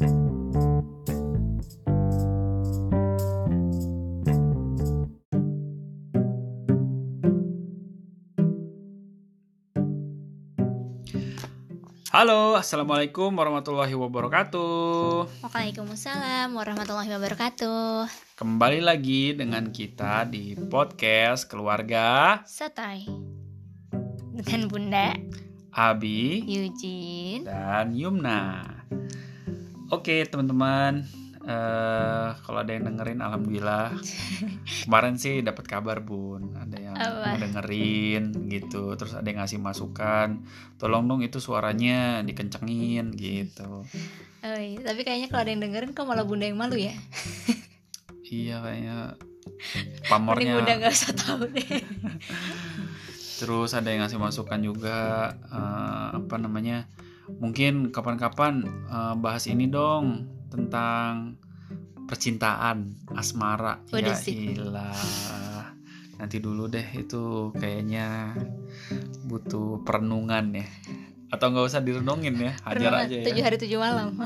Halo, assalamualaikum warahmatullahi wabarakatuh. Waalaikumsalam warahmatullahi wabarakatuh. Kembali lagi dengan kita di podcast keluarga Sotoy dengan Bunda Abi Eugene. dan Yumna. Oke teman-teman, eh kalau ada yang dengerin, alhamdulillah. Kemarin sih dapat kabar bun, ada yang Apa? dengerin gitu, terus ada yang ngasih masukan. Tolong dong itu suaranya dikencengin gitu. Oh, iya. Tapi kayaknya kalau ada yang dengerin kok malah Bunda yang malu ya. Iya kayaknya Mending pamornya. Bunda gak usah tahu deh. Terus ada yang ngasih masukan juga eh, apa namanya? Mungkin kapan-kapan eh, bahas ini dong tentang percintaan asmara. Ya sih. ilah. Nanti dulu deh itu kayaknya butuh perenungan ya. Atau nggak usah direnungin ya, hajar Renungan aja ya. Tujuh hari tujuh malam.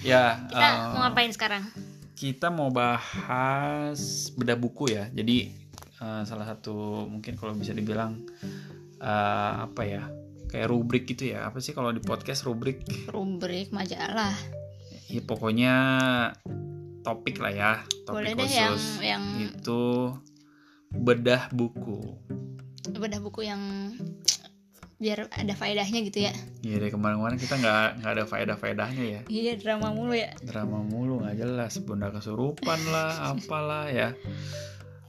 Ya, Kita eh, mau ngapain sekarang? kita mau bahas bedah buku ya. Jadi eh, salah satu mungkin kalau bisa dibilang eh, apa ya kayak rubrik gitu ya. Apa sih kalau di podcast rubrik? Rubrik majalah. Ya pokoknya topik lah ya. Topik Boleh deh yang khusus yang itu bedah buku. bedah buku yang biar ada faedahnya gitu ya. Ya dari kemarin-kemarin kita nggak nggak ada faedah-faedahnya ya. Iya drama mulu ya. drama mulu nggak jelas bunda kesurupan lah apalah ya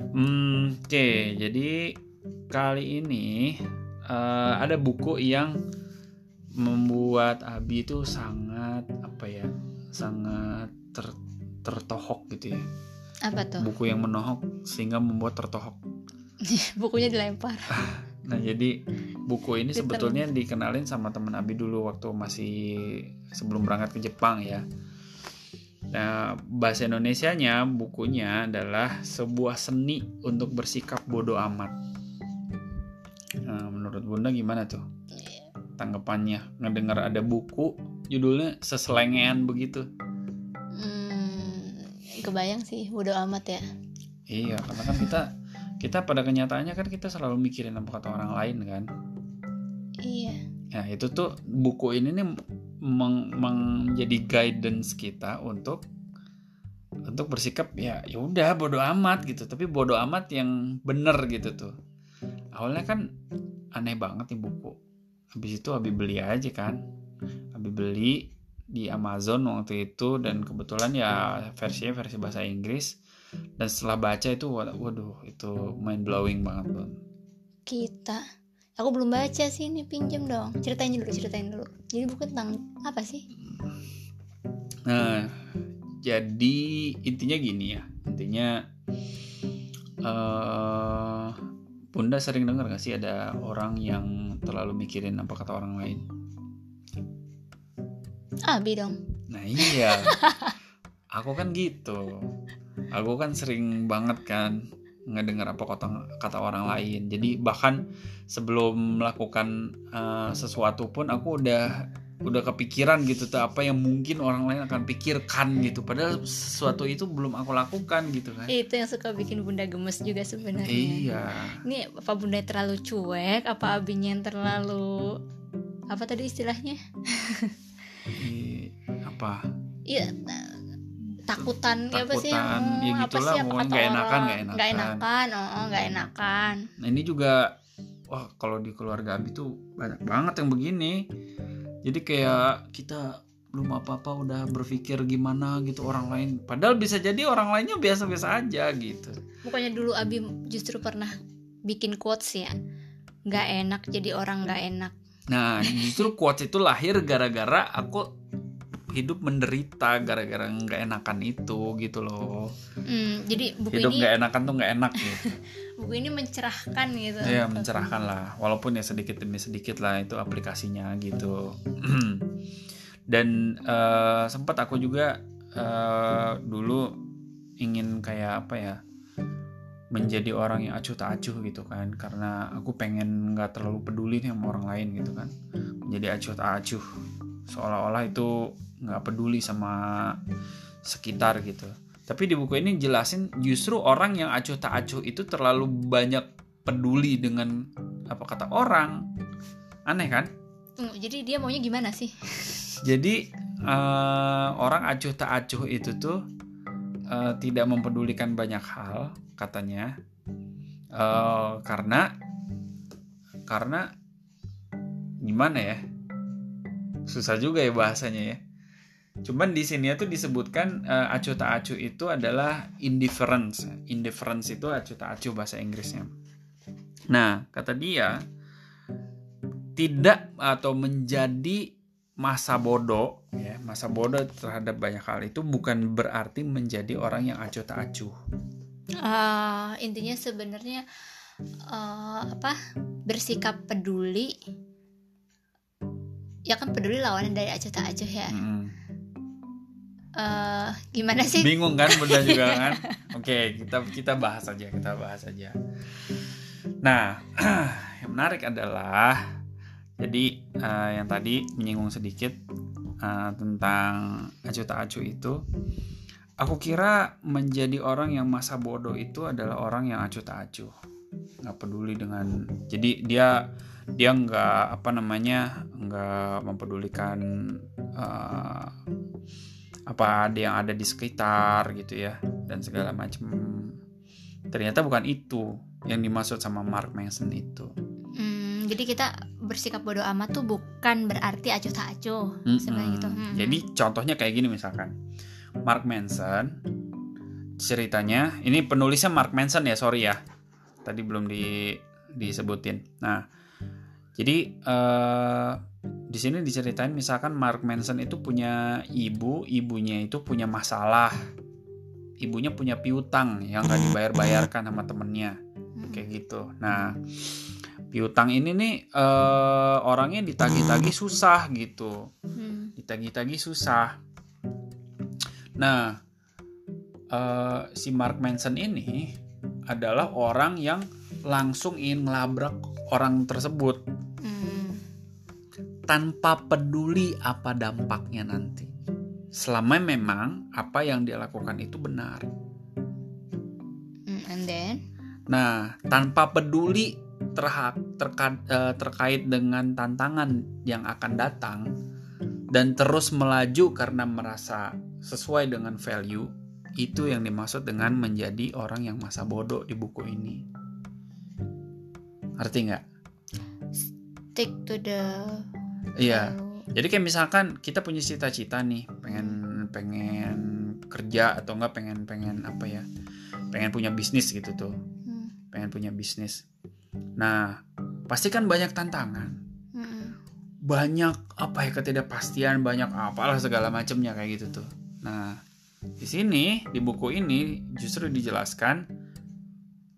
hmm, oke jadi kali ini eh, ada buku yang membuat Abi itu sangat apa ya sangat ter- tertohok gitu ya Apa tuh? buku yang menohok sehingga membuat tertohok Bukunya dilempar. nah jadi buku ini sebetulnya dikenalin sama teman Abi dulu waktu masih sebelum berangkat ke Jepang ya Nah, bahasa Indonesianya bukunya adalah sebuah seni untuk bersikap bodoh amat. Nah, menurut Bunda gimana tuh tanggapannya ngedengar ada buku judulnya seselengean begitu? Hmm, kebayang sih bodo amat ya. Iya, karena kan kita kita pada kenyataannya kan kita selalu mikirin apa kata orang lain kan. Iya. Nah, itu tuh buku ini nih meng- menjadi guidance kita untuk untuk bersikap ya ya udah bodoh amat gitu tapi bodoh amat yang bener gitu tuh awalnya kan aneh banget nih buku habis itu Abi beli aja kan Abi beli di Amazon waktu itu dan kebetulan ya versinya versi bahasa Inggris dan setelah baca itu wad- waduh itu mind blowing banget Bun. Kita. Aku belum baca sih ini pinjem dong. Ceritain dulu, ceritain dulu. Jadi buku tentang apa sih? Nah, jadi intinya gini ya, intinya eh Bunda sering dengar gak sih ada orang yang terlalu mikirin apa kata orang lain? Abi dong. Nah iya, aku kan gitu, aku kan sering banget kan ngedengar apa kata kata orang lain. Jadi bahkan sebelum melakukan eh, sesuatu pun aku udah udah kepikiran gitu tuh apa yang mungkin orang lain akan pikirkan gitu. Padahal sesuatu itu belum aku lakukan gitu kan. Itu yang suka bikin bunda gemes juga sebenarnya. Iya. Ini apa bunda terlalu cuek? Apa abinya yang terlalu apa tadi istilahnya? I- apa? Iya takutan, ya apa sih Takutan, yang ya apa gitulah, sih apa nggak enakan, nggak enakan. nggak enakan oh oh, nggak enakan Nah ini juga wah kalau di keluarga Abi tuh banyak banget yang begini. Jadi kayak kita belum apa-apa udah berpikir gimana gitu orang lain. Padahal bisa jadi orang lainnya biasa-biasa aja gitu. bukannya dulu Abi justru pernah bikin quotes ya nggak enak jadi orang nggak enak Nah justru quotes itu lahir gara-gara aku hidup menderita gara-gara nggak enakan itu gitu loh. Hmm, jadi buku Hidup nggak enakan tuh nggak enak gitu. buku ini mencerahkan gitu. Ya mencerahkan lah. Walaupun ya sedikit demi sedikit lah itu aplikasinya gitu. Dan eh, sempat aku juga eh, dulu ingin kayak apa ya menjadi orang yang acuh tak acuh gitu kan. Karena aku pengen nggak terlalu peduli nih sama orang lain gitu kan. Menjadi acuh tak acuh seolah-olah itu nggak peduli sama sekitar gitu. Tapi di buku ini jelasin justru orang yang acuh tak acuh itu terlalu banyak peduli dengan apa kata orang. Aneh kan? Tunggu, jadi dia maunya gimana sih? Jadi eh, orang acuh tak acuh itu tuh eh, tidak mempedulikan banyak hal katanya. Eh, karena karena gimana ya? Susah juga ya bahasanya ya cuman di sini tuh disebutkan eh, acuh tak acuh itu adalah indifference. Indifference itu acuh tak acuh bahasa Inggrisnya. Nah kata dia tidak atau menjadi masa bodoh ya masa bodoh terhadap banyak hal itu bukan berarti menjadi orang yang acuh tak acuh. Eh, intinya sebenarnya eh, apa bersikap peduli. Ya kan peduli lawanan dari acuh tak acuh ya. Mm. Eh, gimana sih? Bingung kan bunda juga kan? Oke kita kita bahas aja kita bahas aja. Nah yang menarik adalah jadi eh, yang tadi menyinggung sedikit eh, tentang acuh tak acuh itu. Aku kira menjadi orang yang masa bodoh itu adalah orang yang acuh tak acuh nggak peduli dengan jadi dia dia nggak apa namanya nggak mempedulikan eh, apa ada yang ada di sekitar gitu ya dan segala macam ternyata bukan itu yang dimaksud sama Mark Manson itu. Hmm, jadi kita bersikap bodoh amat tuh bukan berarti acuh tak acuh sebenarnya gitu. Mm-mm. Hmm. jadi contohnya kayak gini misalkan. Mark Manson ceritanya ini penulisnya Mark Manson ya sorry ya. Tadi belum di disebutin. Nah jadi eh, di sini diceritain misalkan Mark Manson itu punya ibu ibunya itu punya masalah ibunya punya piutang yang nggak dibayar-bayarkan sama temennya Hmm. kayak gitu. Nah, piutang ini nih eh, orangnya ditagih-tagih susah gitu, Hmm. ditagih-tagih susah. Nah, eh, si Mark Manson ini adalah orang yang langsung ingin ngelabrak orang tersebut Hmm. Tanpa peduli apa dampaknya nanti. Selama memang apa yang dia lakukan itu benar. Hmm, and then Nah, tanpa peduli terha- terka- eh, terkait dengan tantangan yang akan datang dan terus melaju karena merasa sesuai dengan value, itu yang dimaksud dengan menjadi orang yang masa bodoh di buku ini. Ngerti nggak? stick to the Iya. value. Jadi kayak misalkan kita punya cita-cita nih, pengen pengen kerja atau enggak pengen pengen apa ya? Pengen punya bisnis gitu tuh. Hmm. pengen punya bisnis. Nah, pasti kan banyak tantangan, Hmm. banyak apa ya ketidakpastian, banyak apalah segala macamnya kayak gitu tuh. Nah, di sini di buku ini justru dijelaskan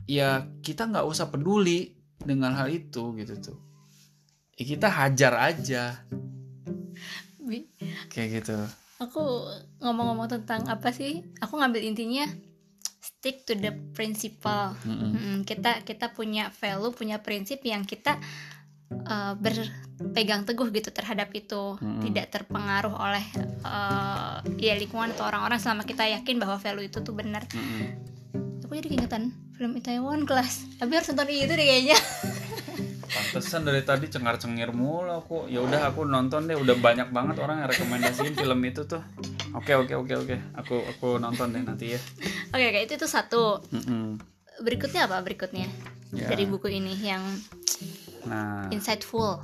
ya kita nggak usah peduli dengan hal itu gitu tuh. Ya, kita hajar aja Bi- kayak gitu. aku ngomong-ngomong tentang apa sih aku ngambil intinya stick to the principle Mm-mm. Mm-mm, kita kita punya value punya prinsip yang kita uh, berpegang teguh gitu terhadap itu Mm-mm. tidak terpengaruh oleh uh, ya lingkungan atau orang-orang selama kita yakin bahwa value itu tuh benar Mm-mm. aku jadi keingetan film Itaewon Class tapi harus nonton itu deh kayaknya Pantesan dari tadi cengar-cengir mulu aku. Ya udah aku nonton deh. Udah banyak banget orang yang rekomendasiin film itu tuh. Oke oke oke oke. Aku aku nonton deh nanti ya. oke oke itu tuh satu Mm-mm. berikutnya apa berikutnya Ya. dari buku ini yang Nah, insightful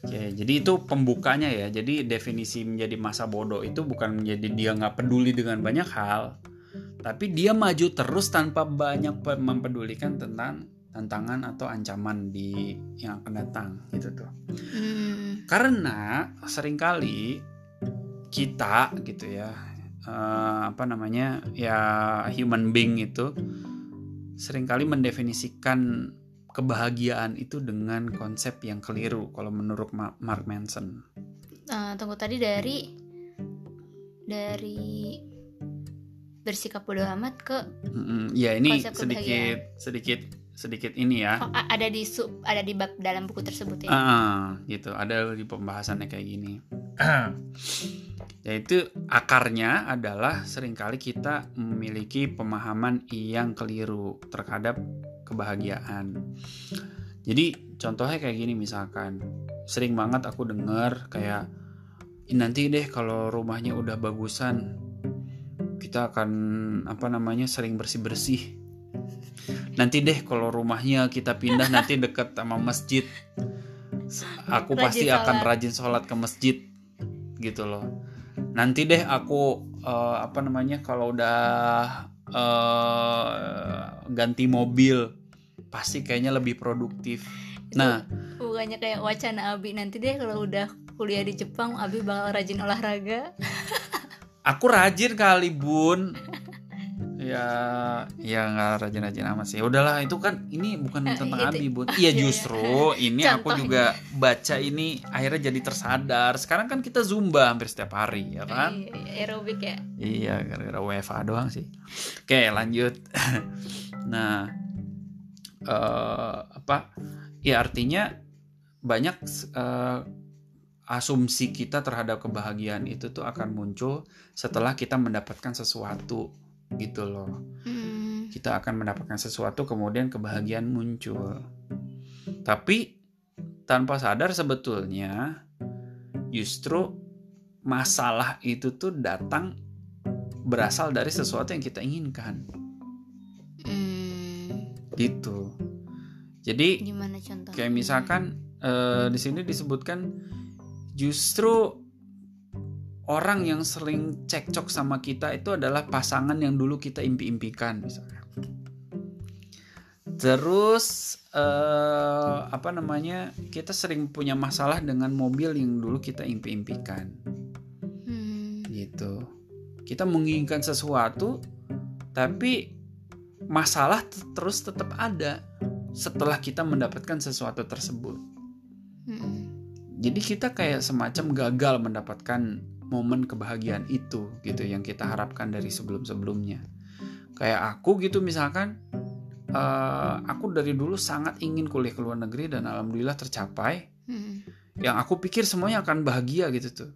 oke. jadi itu pembukanya ya. Jadi definisi menjadi masa bodoh itu bukan menjadi dia nggak peduli dengan banyak hal, tapi dia maju terus tanpa banyak pe- mempedulikan tentang tantangan atau ancaman di yang akan datang gitu tuh. Hmm. karena sering kali kita gitu ya eh, apa namanya ya human being itu sering kali mendefinisikan kebahagiaan itu dengan konsep yang keliru kalau menurut Ma- Mark Manson. Eh, tunggu tadi dari dari bersikap bodoh amat ke Mm-mm, ya ini sedikit sedikit sedikit ini ya. oh, ada di sub ada di bab dalam buku tersebut ya. Ah, gitu ada di pembahasannya kayak gini. Yaitu akarnya adalah sering kali kita memiliki pemahaman yang keliru terhadap kebahagiaan. Jadi contohnya kayak gini misalkan, sering banget aku dengar kayak nanti deh kalau rumahnya udah bagusan kita akan apa namanya sering bersih-bersih. Nanti deh kalau rumahnya kita pindah nanti deket sama masjid. Aku Rajin pasti akan sholat. rajin sholat ke masjid gitu loh. Nanti deh aku eh, apa namanya kalau udah eh, ganti mobil pasti kayaknya lebih produktif. Itu Nah, bukannya kayak wacana Abi nanti deh kalau udah kuliah di Jepang Abi bakal rajin olahraga aku rajin kali bun. Ya, ya nggak rajin-rajin amat sih. Udahlah, itu kan ini bukan Eh, tentang itu- Abi bun. Iya, Iya justru ini aku Contohnya. juga baca ini akhirnya jadi tersadar. Sekarang kan kita zumba hampir setiap hari, ya kan? Aerobik ya Iya, gara-gara WFA doang sih. Oke, lanjut. nah, eh apa? Ya artinya banyak eh, asumsi kita terhadap kebahagiaan itu tuh akan muncul setelah kita mendapatkan sesuatu gitu loh. Hmm, Kita akan mendapatkan sesuatu kemudian kebahagiaan muncul. Tapi tanpa sadar sebetulnya justru masalah itu tuh datang berasal dari sesuatu yang kita inginkan hmm, gitu. Jadi gimana contohnya kayak misalkan eh, di sini disebutkan justru orang yang sering cekcok sama kita itu adalah pasangan yang dulu kita impi-impikan misalnya. Terus eh, apa namanya kita sering punya masalah dengan mobil yang dulu kita impi-impikan Hmm, gitu. Kita menginginkan sesuatu tapi masalah terus tetap ada setelah kita mendapatkan sesuatu tersebut. hmm, Jadi kita kayak semacam gagal mendapatkan momen kebahagiaan itu gitu yang kita harapkan dari sebelum-sebelumnya. Kayak aku gitu misalkan eh, aku dari dulu sangat ingin kuliah ke luar negeri dan alhamdulillah tercapai. hmm. Yang aku pikir semuanya akan bahagia gitu tuh.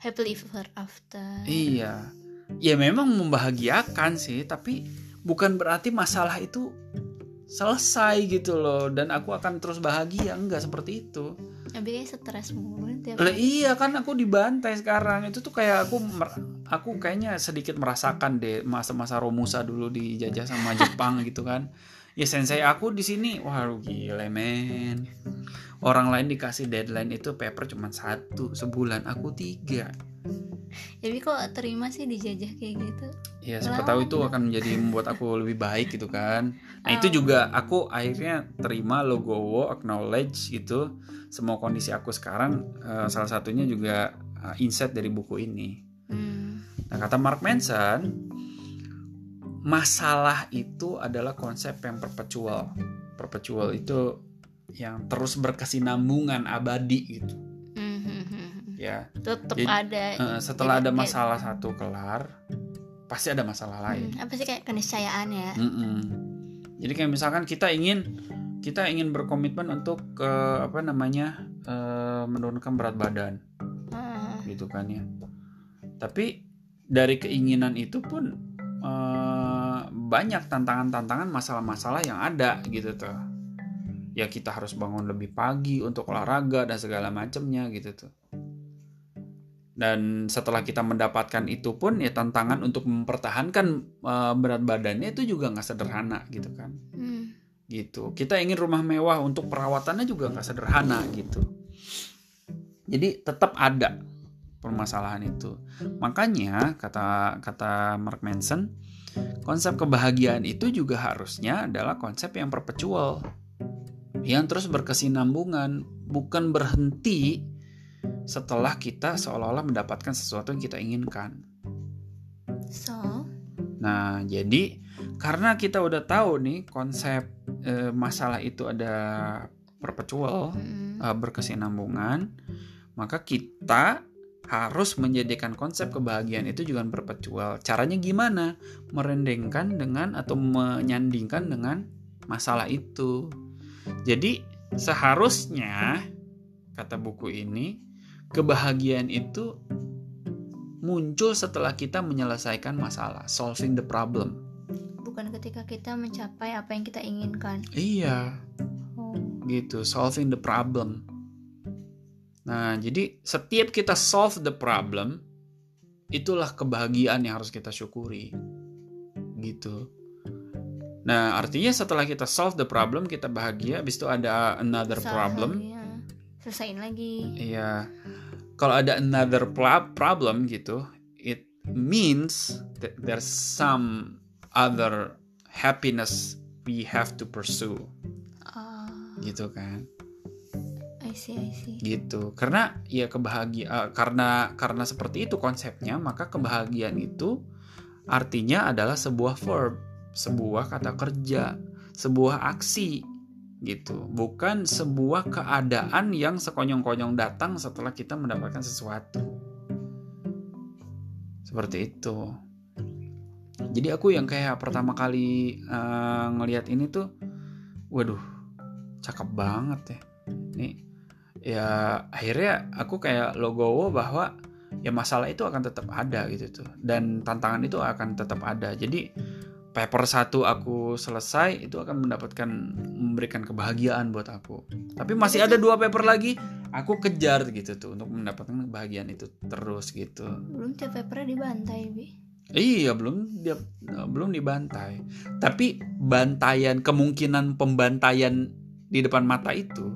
happily ever after Iya. Ya memang membahagiakan sih, tapi bukan berarti masalah itu selesai gitu loh dan aku akan terus bahagia enggak seperti itu. Abi stres mulu tiap Lah iya kan aku dibantai sekarang. Itu tuh kayak aku aku kayaknya sedikit merasakan deh masa-masa Romusa dulu dijajah sama Jepang gitu kan. Ya sensei aku di sini wah gile men. Orang lain dikasih deadline itu paper cuma satu sebulan, aku tiga. Abi kok terima sih dijajah kayak gitu Ya siapa tahu itu akan menjadi membuat aku lebih baik gitu kan. Nah itu juga aku akhirnya terima logowo, acknowledge gitu. Semua kondisi aku sekarang eh, salah satunya juga eh, insight dari buku ini. hmm. Nah kata Mark Manson, masalah itu adalah konsep yang perpetual. Perpetual itu yang terus berkesinambungan abadi gitu. Ya, Jadi, ada Eh, setelah ada kayak- masalah satu kelar, pasti ada masalah lain. Hmm, apa sih kayak keniscayaan ya Mm-mm. Jadi kayak misalkan kita ingin kita ingin berkomitmen untuk ke apa namanya eh, menurunkan berat badan Ah, gitu kan ya. Tapi dari keinginan itu pun eh, banyak tantangan-tantangan masalah-masalah yang ada gitu tuh. Ya kita harus bangun lebih pagi untuk olahraga dan segala macamnya gitu tuh. Dan setelah kita mendapatkan itu pun ya tantangan untuk mempertahankan eh, berat badannya itu juga nggak sederhana gitu kan hmm. gitu. Kita ingin rumah mewah untuk perawatannya juga nggak sederhana gitu. Jadi tetap ada permasalahan itu. Makanya kata kata Mark Manson, konsep kebahagiaan itu juga harusnya adalah konsep yang perpetual, yang terus berkesinambungan, bukan berhenti setelah kita seolah-olah mendapatkan sesuatu yang kita inginkan. so Nah, jadi karena kita udah tahu nih konsep eh, masalah itu ada perpetual, hmm. eh, berkesinambungan, maka kita harus menjadikan konsep kebahagiaan itu juga perpetual. Caranya gimana? Merendengkan dengan atau menyandingkan dengan masalah itu. Jadi seharusnya kata buku ini kebahagiaan itu muncul setelah kita menyelesaikan masalah, solving the problem. bukan ketika kita mencapai apa yang kita inginkan Iya, oh. gitu, solving the problem. Nah, jadi setiap kita solve the problem, itulah kebahagiaan yang harus kita syukuri. Gitu. Nah, artinya setelah kita solve the problem, kita bahagia, habis itu ada another problem. Selesain lagi Iya. Kalau ada another problem gitu, it means that there's some other happiness we have to pursue, ah gitu kan? I see I see Gitu. Karena ya kebahagiaan karena karena seperti itu konsepnya, maka kebahagiaan itu artinya adalah sebuah verb, sebuah kata kerja, sebuah aksi gitu. Bukan sebuah keadaan yang sekonyong-konyong datang setelah kita mendapatkan sesuatu. Seperti itu. Jadi aku yang kayak pertama kali eh, ngelihat ini tuh, waduh, cakep banget ya. Nih, ya akhirnya aku kayak logowo bahwa ya masalah itu akan tetap ada gitu tuh dan tantangan itu akan tetap ada jadi paper satu aku selesai itu akan mendapatkan memberikan kebahagiaan buat aku. Tapi masih ada dua paper lagi aku kejar gitu tuh untuk mendapatkan kebahagiaan itu terus gitu. Belum tiap papernya dibantai bi. Iya belum dia belum dibantai. Tapi bantaian kemungkinan pembantaian di depan mata itu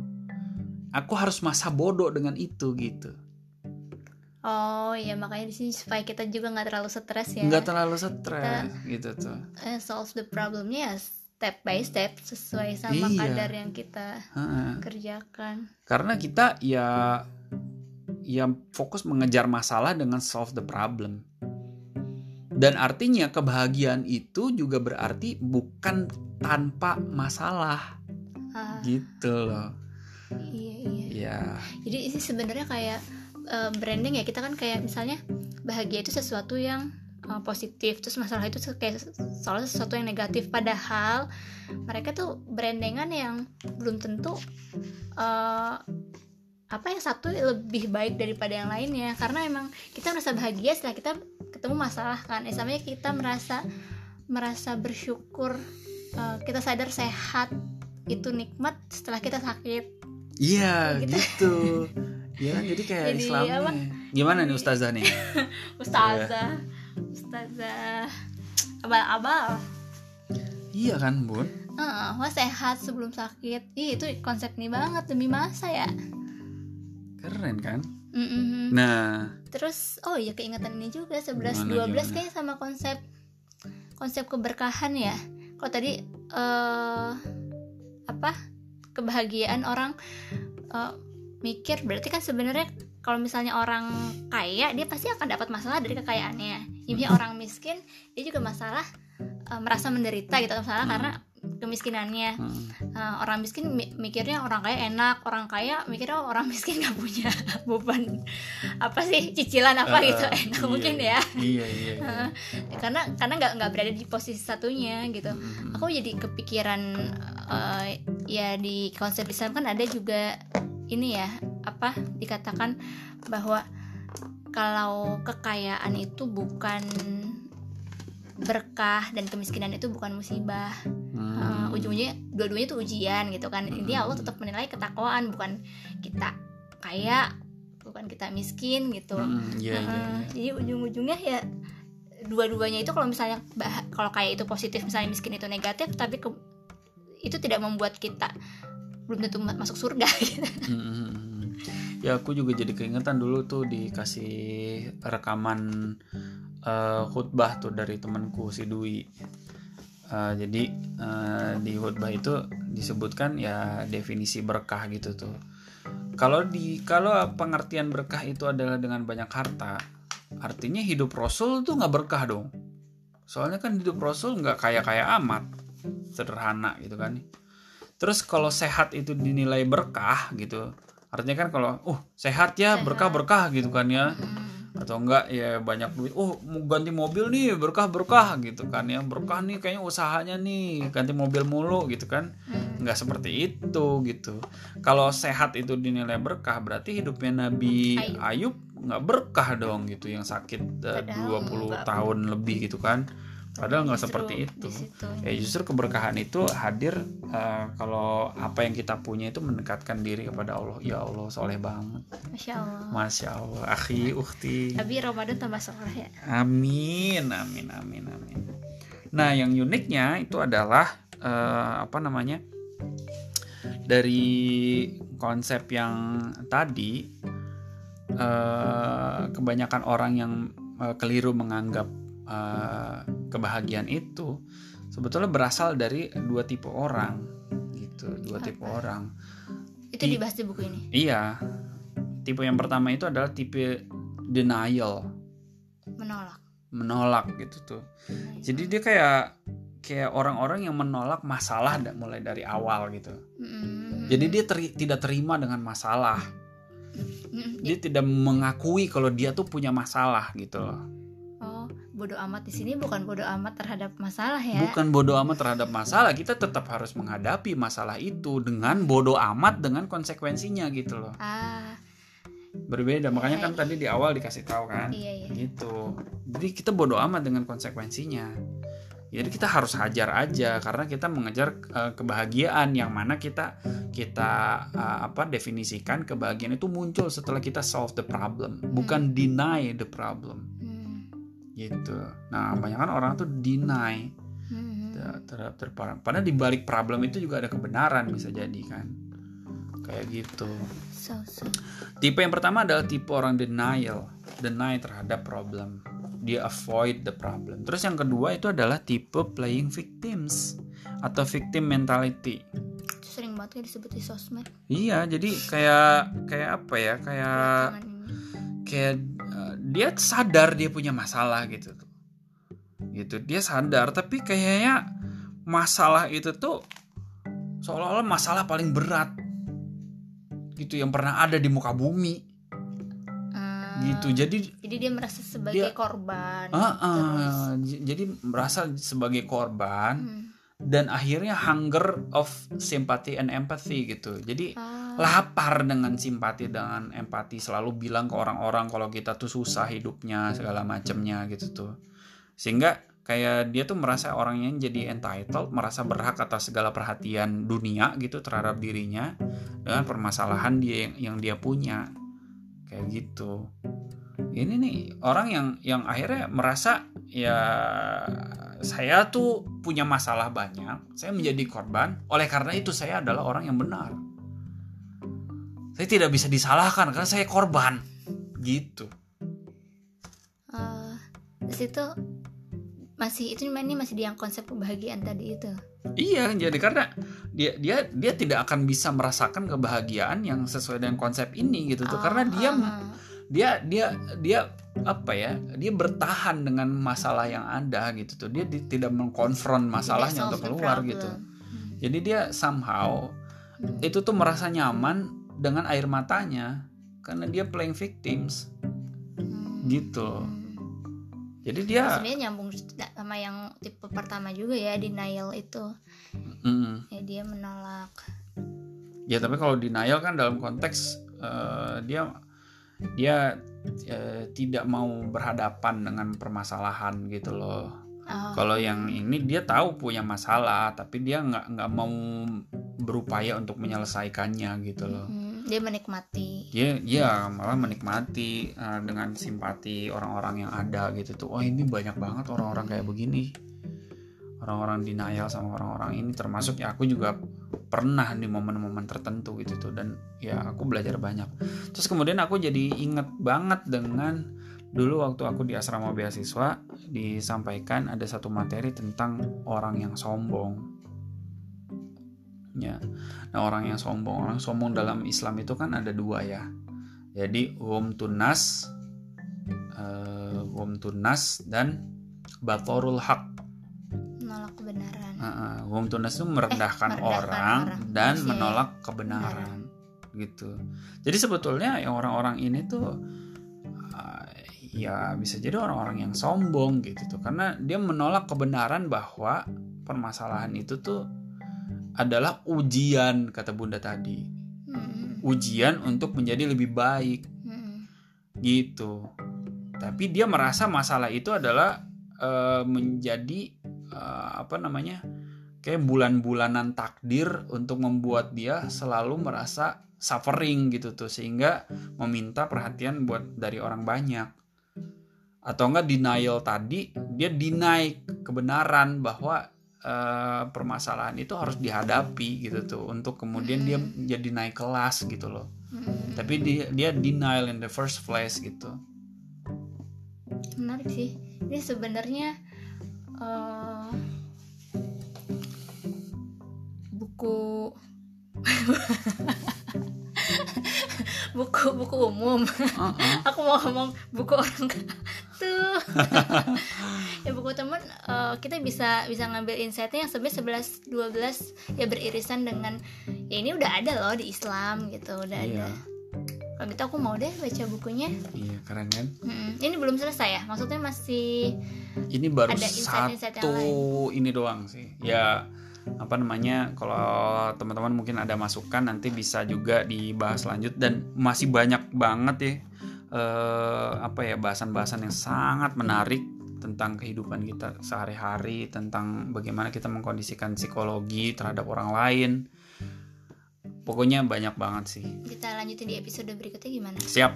aku harus masa bodoh dengan itu gitu oh ya makanya di sini supaya kita juga nggak terlalu stres ya. Nggak terlalu stres gitu tuh. eh, solve the problemnya ya step by step sesuai sama Iya. kadar yang kita Ha-ha. kerjakan. Karena kita ya yang fokus mengejar masalah dengan solve the problem. Dan artinya kebahagiaan itu juga berarti bukan tanpa masalah. Ah, gitu loh. Iya iya. Ya. Jadi ini sebenarnya kayak eh, branding ya kita kan kayak misalnya bahagia itu sesuatu yang eh, positif terus masalah itu kayak soalnya sesuatu yang negatif. Padahal mereka tuh brandingan yang belum tentu eh, apa yang satu lebih baik daripada yang lainnya. Karena emang kita merasa bahagia setelah kita ketemu masalah kan. Samanya kita merasa merasa bersyukur eh, kita sadar sehat itu nikmat setelah kita sakit. Iya Gitu. gitu ya kan jadi kayak Jadi Islam. apa? gimana nih ustazah nih? Ustazah. Ustazah. Abal-abal iya kan bun? Heeh, wah sehat sebelum sakit. Ih, itu konsep nih banget demi masa ya. Keren kan? Mm-mm. nah. Terus oh iya keingetan ini juga 11 Gimana, 12 gimana? kayaknya sama konsep konsep keberkahan ya. Kalau tadi eh apa? kebahagiaan orang eh, mikir berarti kan sebenarnya kalau misalnya orang kaya dia pasti akan dapat masalah dari kekayaannya. Jadi orang miskin dia juga masalah eh, merasa menderita gitu masalah Hmm. karena kemiskinannya. Hmm. Eh, orang miskin mi- mikirnya orang kaya enak, orang kaya mikirnya orang miskin nggak punya beban apa sih cicilan apa Eh, gitu enak iya, mungkin ya. iya iya, iya. Eh, karena karena nggak nggak berada di posisi satunya gitu. Mm-mm. Aku jadi kepikiran eh, ya di konsep Islam kan ada juga ini ya apa dikatakan bahwa kalau kekayaan itu bukan berkah dan kemiskinan itu bukan musibah. Hmm. Uh, ujung-ujungnya dua-duanya itu ujian gitu kan intinya Allah tetap menilai ketakwaan bukan kita kaya bukan kita miskin gitu Mm-mm, iya, iya, Uh, iya. jadi ujung-ujungnya ya dua-duanya itu kalau misalnya bah- kalau kaya itu positif misalnya miskin itu negatif tapi ke- itu tidak membuat kita belum tentu ma- masuk surga gitu. Mm-mm. Ya aku juga jadi keingetan dulu tuh dikasih rekaman eh, khutbah tuh dari temanku si Dwi. Eh, jadi eh, di khutbah itu disebutkan ya definisi berkah gitu tuh. Kalau di kalau pengertian berkah itu adalah dengan banyak harta, artinya hidup Rasul tuh nggak berkah dong. Soalnya kan hidup Rasul nggak kaya kaya amat, sederhana gitu kan. Terus kalau sehat itu dinilai berkah gitu, artinya kan kalau uh sehat ya Sehat. berkah berkah gitu kan ya atau enggak ya banyak duit oh mau ganti mobil nih berkah berkah gitu kan ya berkah nih kayaknya usahanya nih ganti mobil mulu gitu kan Hmm. nggak seperti itu gitu kalau sehat itu dinilai berkah berarti hidupnya Nabi Ayub. Ayub nggak berkah dong gitu yang sakit eh, Padahal 20 nggak. tahun lebih gitu kan padahal nggak seperti itu. ya justru keberkahan itu hadir eh, kalau apa yang kita punya itu mendekatkan diri kepada Allah. Ya Allah soleh banget. Masya Allah. Masya Allah. Akhi ukti tapi Ramadan tambah soleh ya? Amin, amin, amin, amin. Nah, yang uniknya itu adalah eh, apa namanya? Dari konsep yang tadi, eh, kebanyakan orang yang eh, keliru menganggap eh, kebahagiaan itu sebetulnya berasal dari dua tipe orang, gitu, dua tipe Apa? orang. itu Di- dibahas di buku ini Iya, tipe yang pertama itu adalah tipe denial, menolak menolak gitu tuh. Jadi dia kayak kayak orang-orang yang menolak masalah mulai dari awal gitu. Mm-mm. Jadi dia teri- tidak terima dengan masalah. Dia tidak mengakui kalau dia tuh punya masalah gitu loh. Oh bodoh amat di sini bukan bodoh amat terhadap masalah ya. Bukan bodoh amat terhadap masalah, kita tetap harus menghadapi masalah itu dengan bodoh amat dengan konsekuensinya gitu loh. ah. Berbeda, makanya kan tadi di awal dikasih tahu kan. iya iya. Gitu. Jadi kita bodoh amat dengan konsekuensinya. Jadi kita harus hajar aja karena kita mengejar eh, kebahagiaan yang mana kita kita eh, apa definisikan kebahagiaan itu muncul setelah kita solve the problem bukan deny the problem. Hmm. Gitu nah banyak kan orang tuh deny Hmm. ter- terhadap terparah padahal di balik problem itu juga ada kebenaran bisa jadi kan kayak gitu so so Tipe yang pertama adalah tipe orang denial, deny terhadap problem. Dia avoid the problem. Terus yang kedua itu adalah tipe playing victims atau victim mentality. itu sering banget ya disebut di sosmed Iya, jadi kayak kayak apa ya? Kayak kayak dia sadar dia punya masalah gitu tuh. Gitu, dia sadar tapi kayaknya masalah itu tuh seolah-olah masalah paling berat. Gitu yang pernah ada di muka bumi Ah, gitu. Jadi jadi dia merasa sebagai Dia- korban terus ah, j- jadi merasa sebagai korban Hmm. dan akhirnya hunger of sympathy and empathy gitu. Jadi Ah, lapar dengan simpati dengan empati selalu bilang ke orang-orang kalau kita tuh susah hidupnya segala macamnya gitu tuh. Sehingga kayak dia tuh merasa orangnya jadi entitled, merasa berhak atas segala perhatian dunia gitu terhadap dirinya dengan permasalahan dia yang, yang dia punya. Kayak gitu. Ini nih orang yang yang akhirnya merasa ya saya tuh punya masalah banyak, saya menjadi korban. Oleh karena itu saya adalah orang yang benar. Saya tidak bisa disalahkan karena saya korban. Gitu. ah, di situ masih itu ini masih di yang konsep kebahagiaan tadi itu Iya, jadi karena dia dia dia tidak akan bisa merasakan kebahagiaan yang sesuai dengan konsep ini gitu tuh. Karena dia Ah, dia dia dia apa ya? Dia bertahan dengan masalah yang ada gitu tuh. Dia di- tidak mengkonfront masalahnya tidak untuk keluar problem. gitu. Hmm. Jadi dia somehow Hmm. itu tuh merasa nyaman dengan air matanya karena dia playing victims Hmm. gitu. Jadi dia sebenarnya nyambung sama yang tipe pertama juga ya denial itu Mm. ya dia menolak Ya tapi kalau denial kan dalam konteks eh, dia dia eh, tidak mau berhadapan dengan permasalahan gitu loh. Oh, Kalau yang ini dia tahu punya masalah tapi dia nggak nggak mau berupaya untuk menyelesaikannya gitu loh. hmm, dia menikmati Dia ya malah menikmati eh, dengan simpati orang-orang yang ada gitu tuh. Oh ini banyak banget orang-orang kayak begini. Orang-orang denial sama orang-orang ini termasuk ya aku juga pernah di momen-momen tertentu gitu tuh dan ya aku belajar banyak. Terus kemudian aku jadi inget banget dengan dulu waktu aku di asrama beasiswa disampaikan ada satu materi tentang orang yang sombong. Ya. Nah, orang yang sombong, orang sombong dalam Islam itu kan ada dua ya. Jadi hum tunas eh, hum tunas dan batorul hak. menolak kebenaran Heeh, hum tunas itu merendahkan, merendahkan orang, orang, dan manusia. menolak kebenaran gitu. Jadi sebetulnya yang orang-orang ini tuh eh, ya bisa jadi orang-orang yang sombong gitu tuh karena dia menolak kebenaran bahwa permasalahan itu tuh adalah ujian kata bunda tadi Mm-mm. ujian untuk menjadi lebih baik Mm-mm. gitu tapi dia merasa masalah itu adalah eh, menjadi eh, apa namanya kayak bulan-bulanan takdir untuk membuat dia selalu merasa suffering gitu tuh sehingga meminta perhatian buat dari orang banyak atau enggak denial tadi dia deny kebenaran bahwa eh, permasalahan itu harus dihadapi gitu tuh. Untuk kemudian dia jadi naik kelas gitu loh. Mm-mm. tapi dia dia denial in the first place gitu. Menarik sih. Ini sebenarnya eh, buku buku buku umum. Uh-uh. aku mau ngomong buku orang tuh ya buku temen eh, kita bisa bisa ngambil insightnya yang sebenarnya 11 12 ya beririsan dengan ya ini udah ada loh di Islam gitu udah Iya. ada. Kalau gitu aku mau deh baca bukunya. Iya keren kan? Mm-mm. ini belum selesai ya? Maksudnya masih ini baru Ada insight-insight yang satu ini doang sih. Ya apa namanya kalau teman-teman mungkin ada masukan nanti bisa juga dibahas lanjut. Dan masih banyak banget ya eh, apa ya bahasan-bahasan yang sangat menarik tentang kehidupan kita sehari-hari tentang bagaimana kita mengkondisikan psikologi terhadap orang lain. Pokoknya banyak banget sih. Kita lanjutin di episode berikutnya gimana? Siap.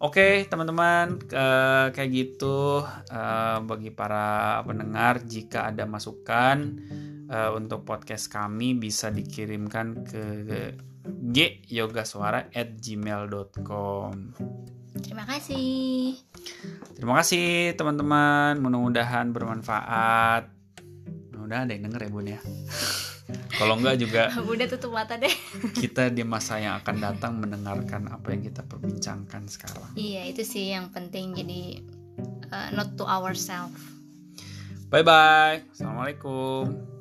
Oke, teman-teman, eh, kayak gitu eh, bagi para pendengar jika ada masukan eh, untuk podcast kami bisa dikirimkan ke gyogaswara@gmail.com. terima kasih Terima kasih teman-teman, mudah-mudahan bermanfaat. Mudah-mudahan ada yang denger ya Bun ya. Kalau enggak juga udah tutup mata deh kita di masa yang akan datang mendengarkan apa yang kita perbincangkan sekarang. iya itu sih yang penting jadi uh, not to ourselves Bye bye. Assalamualaikum.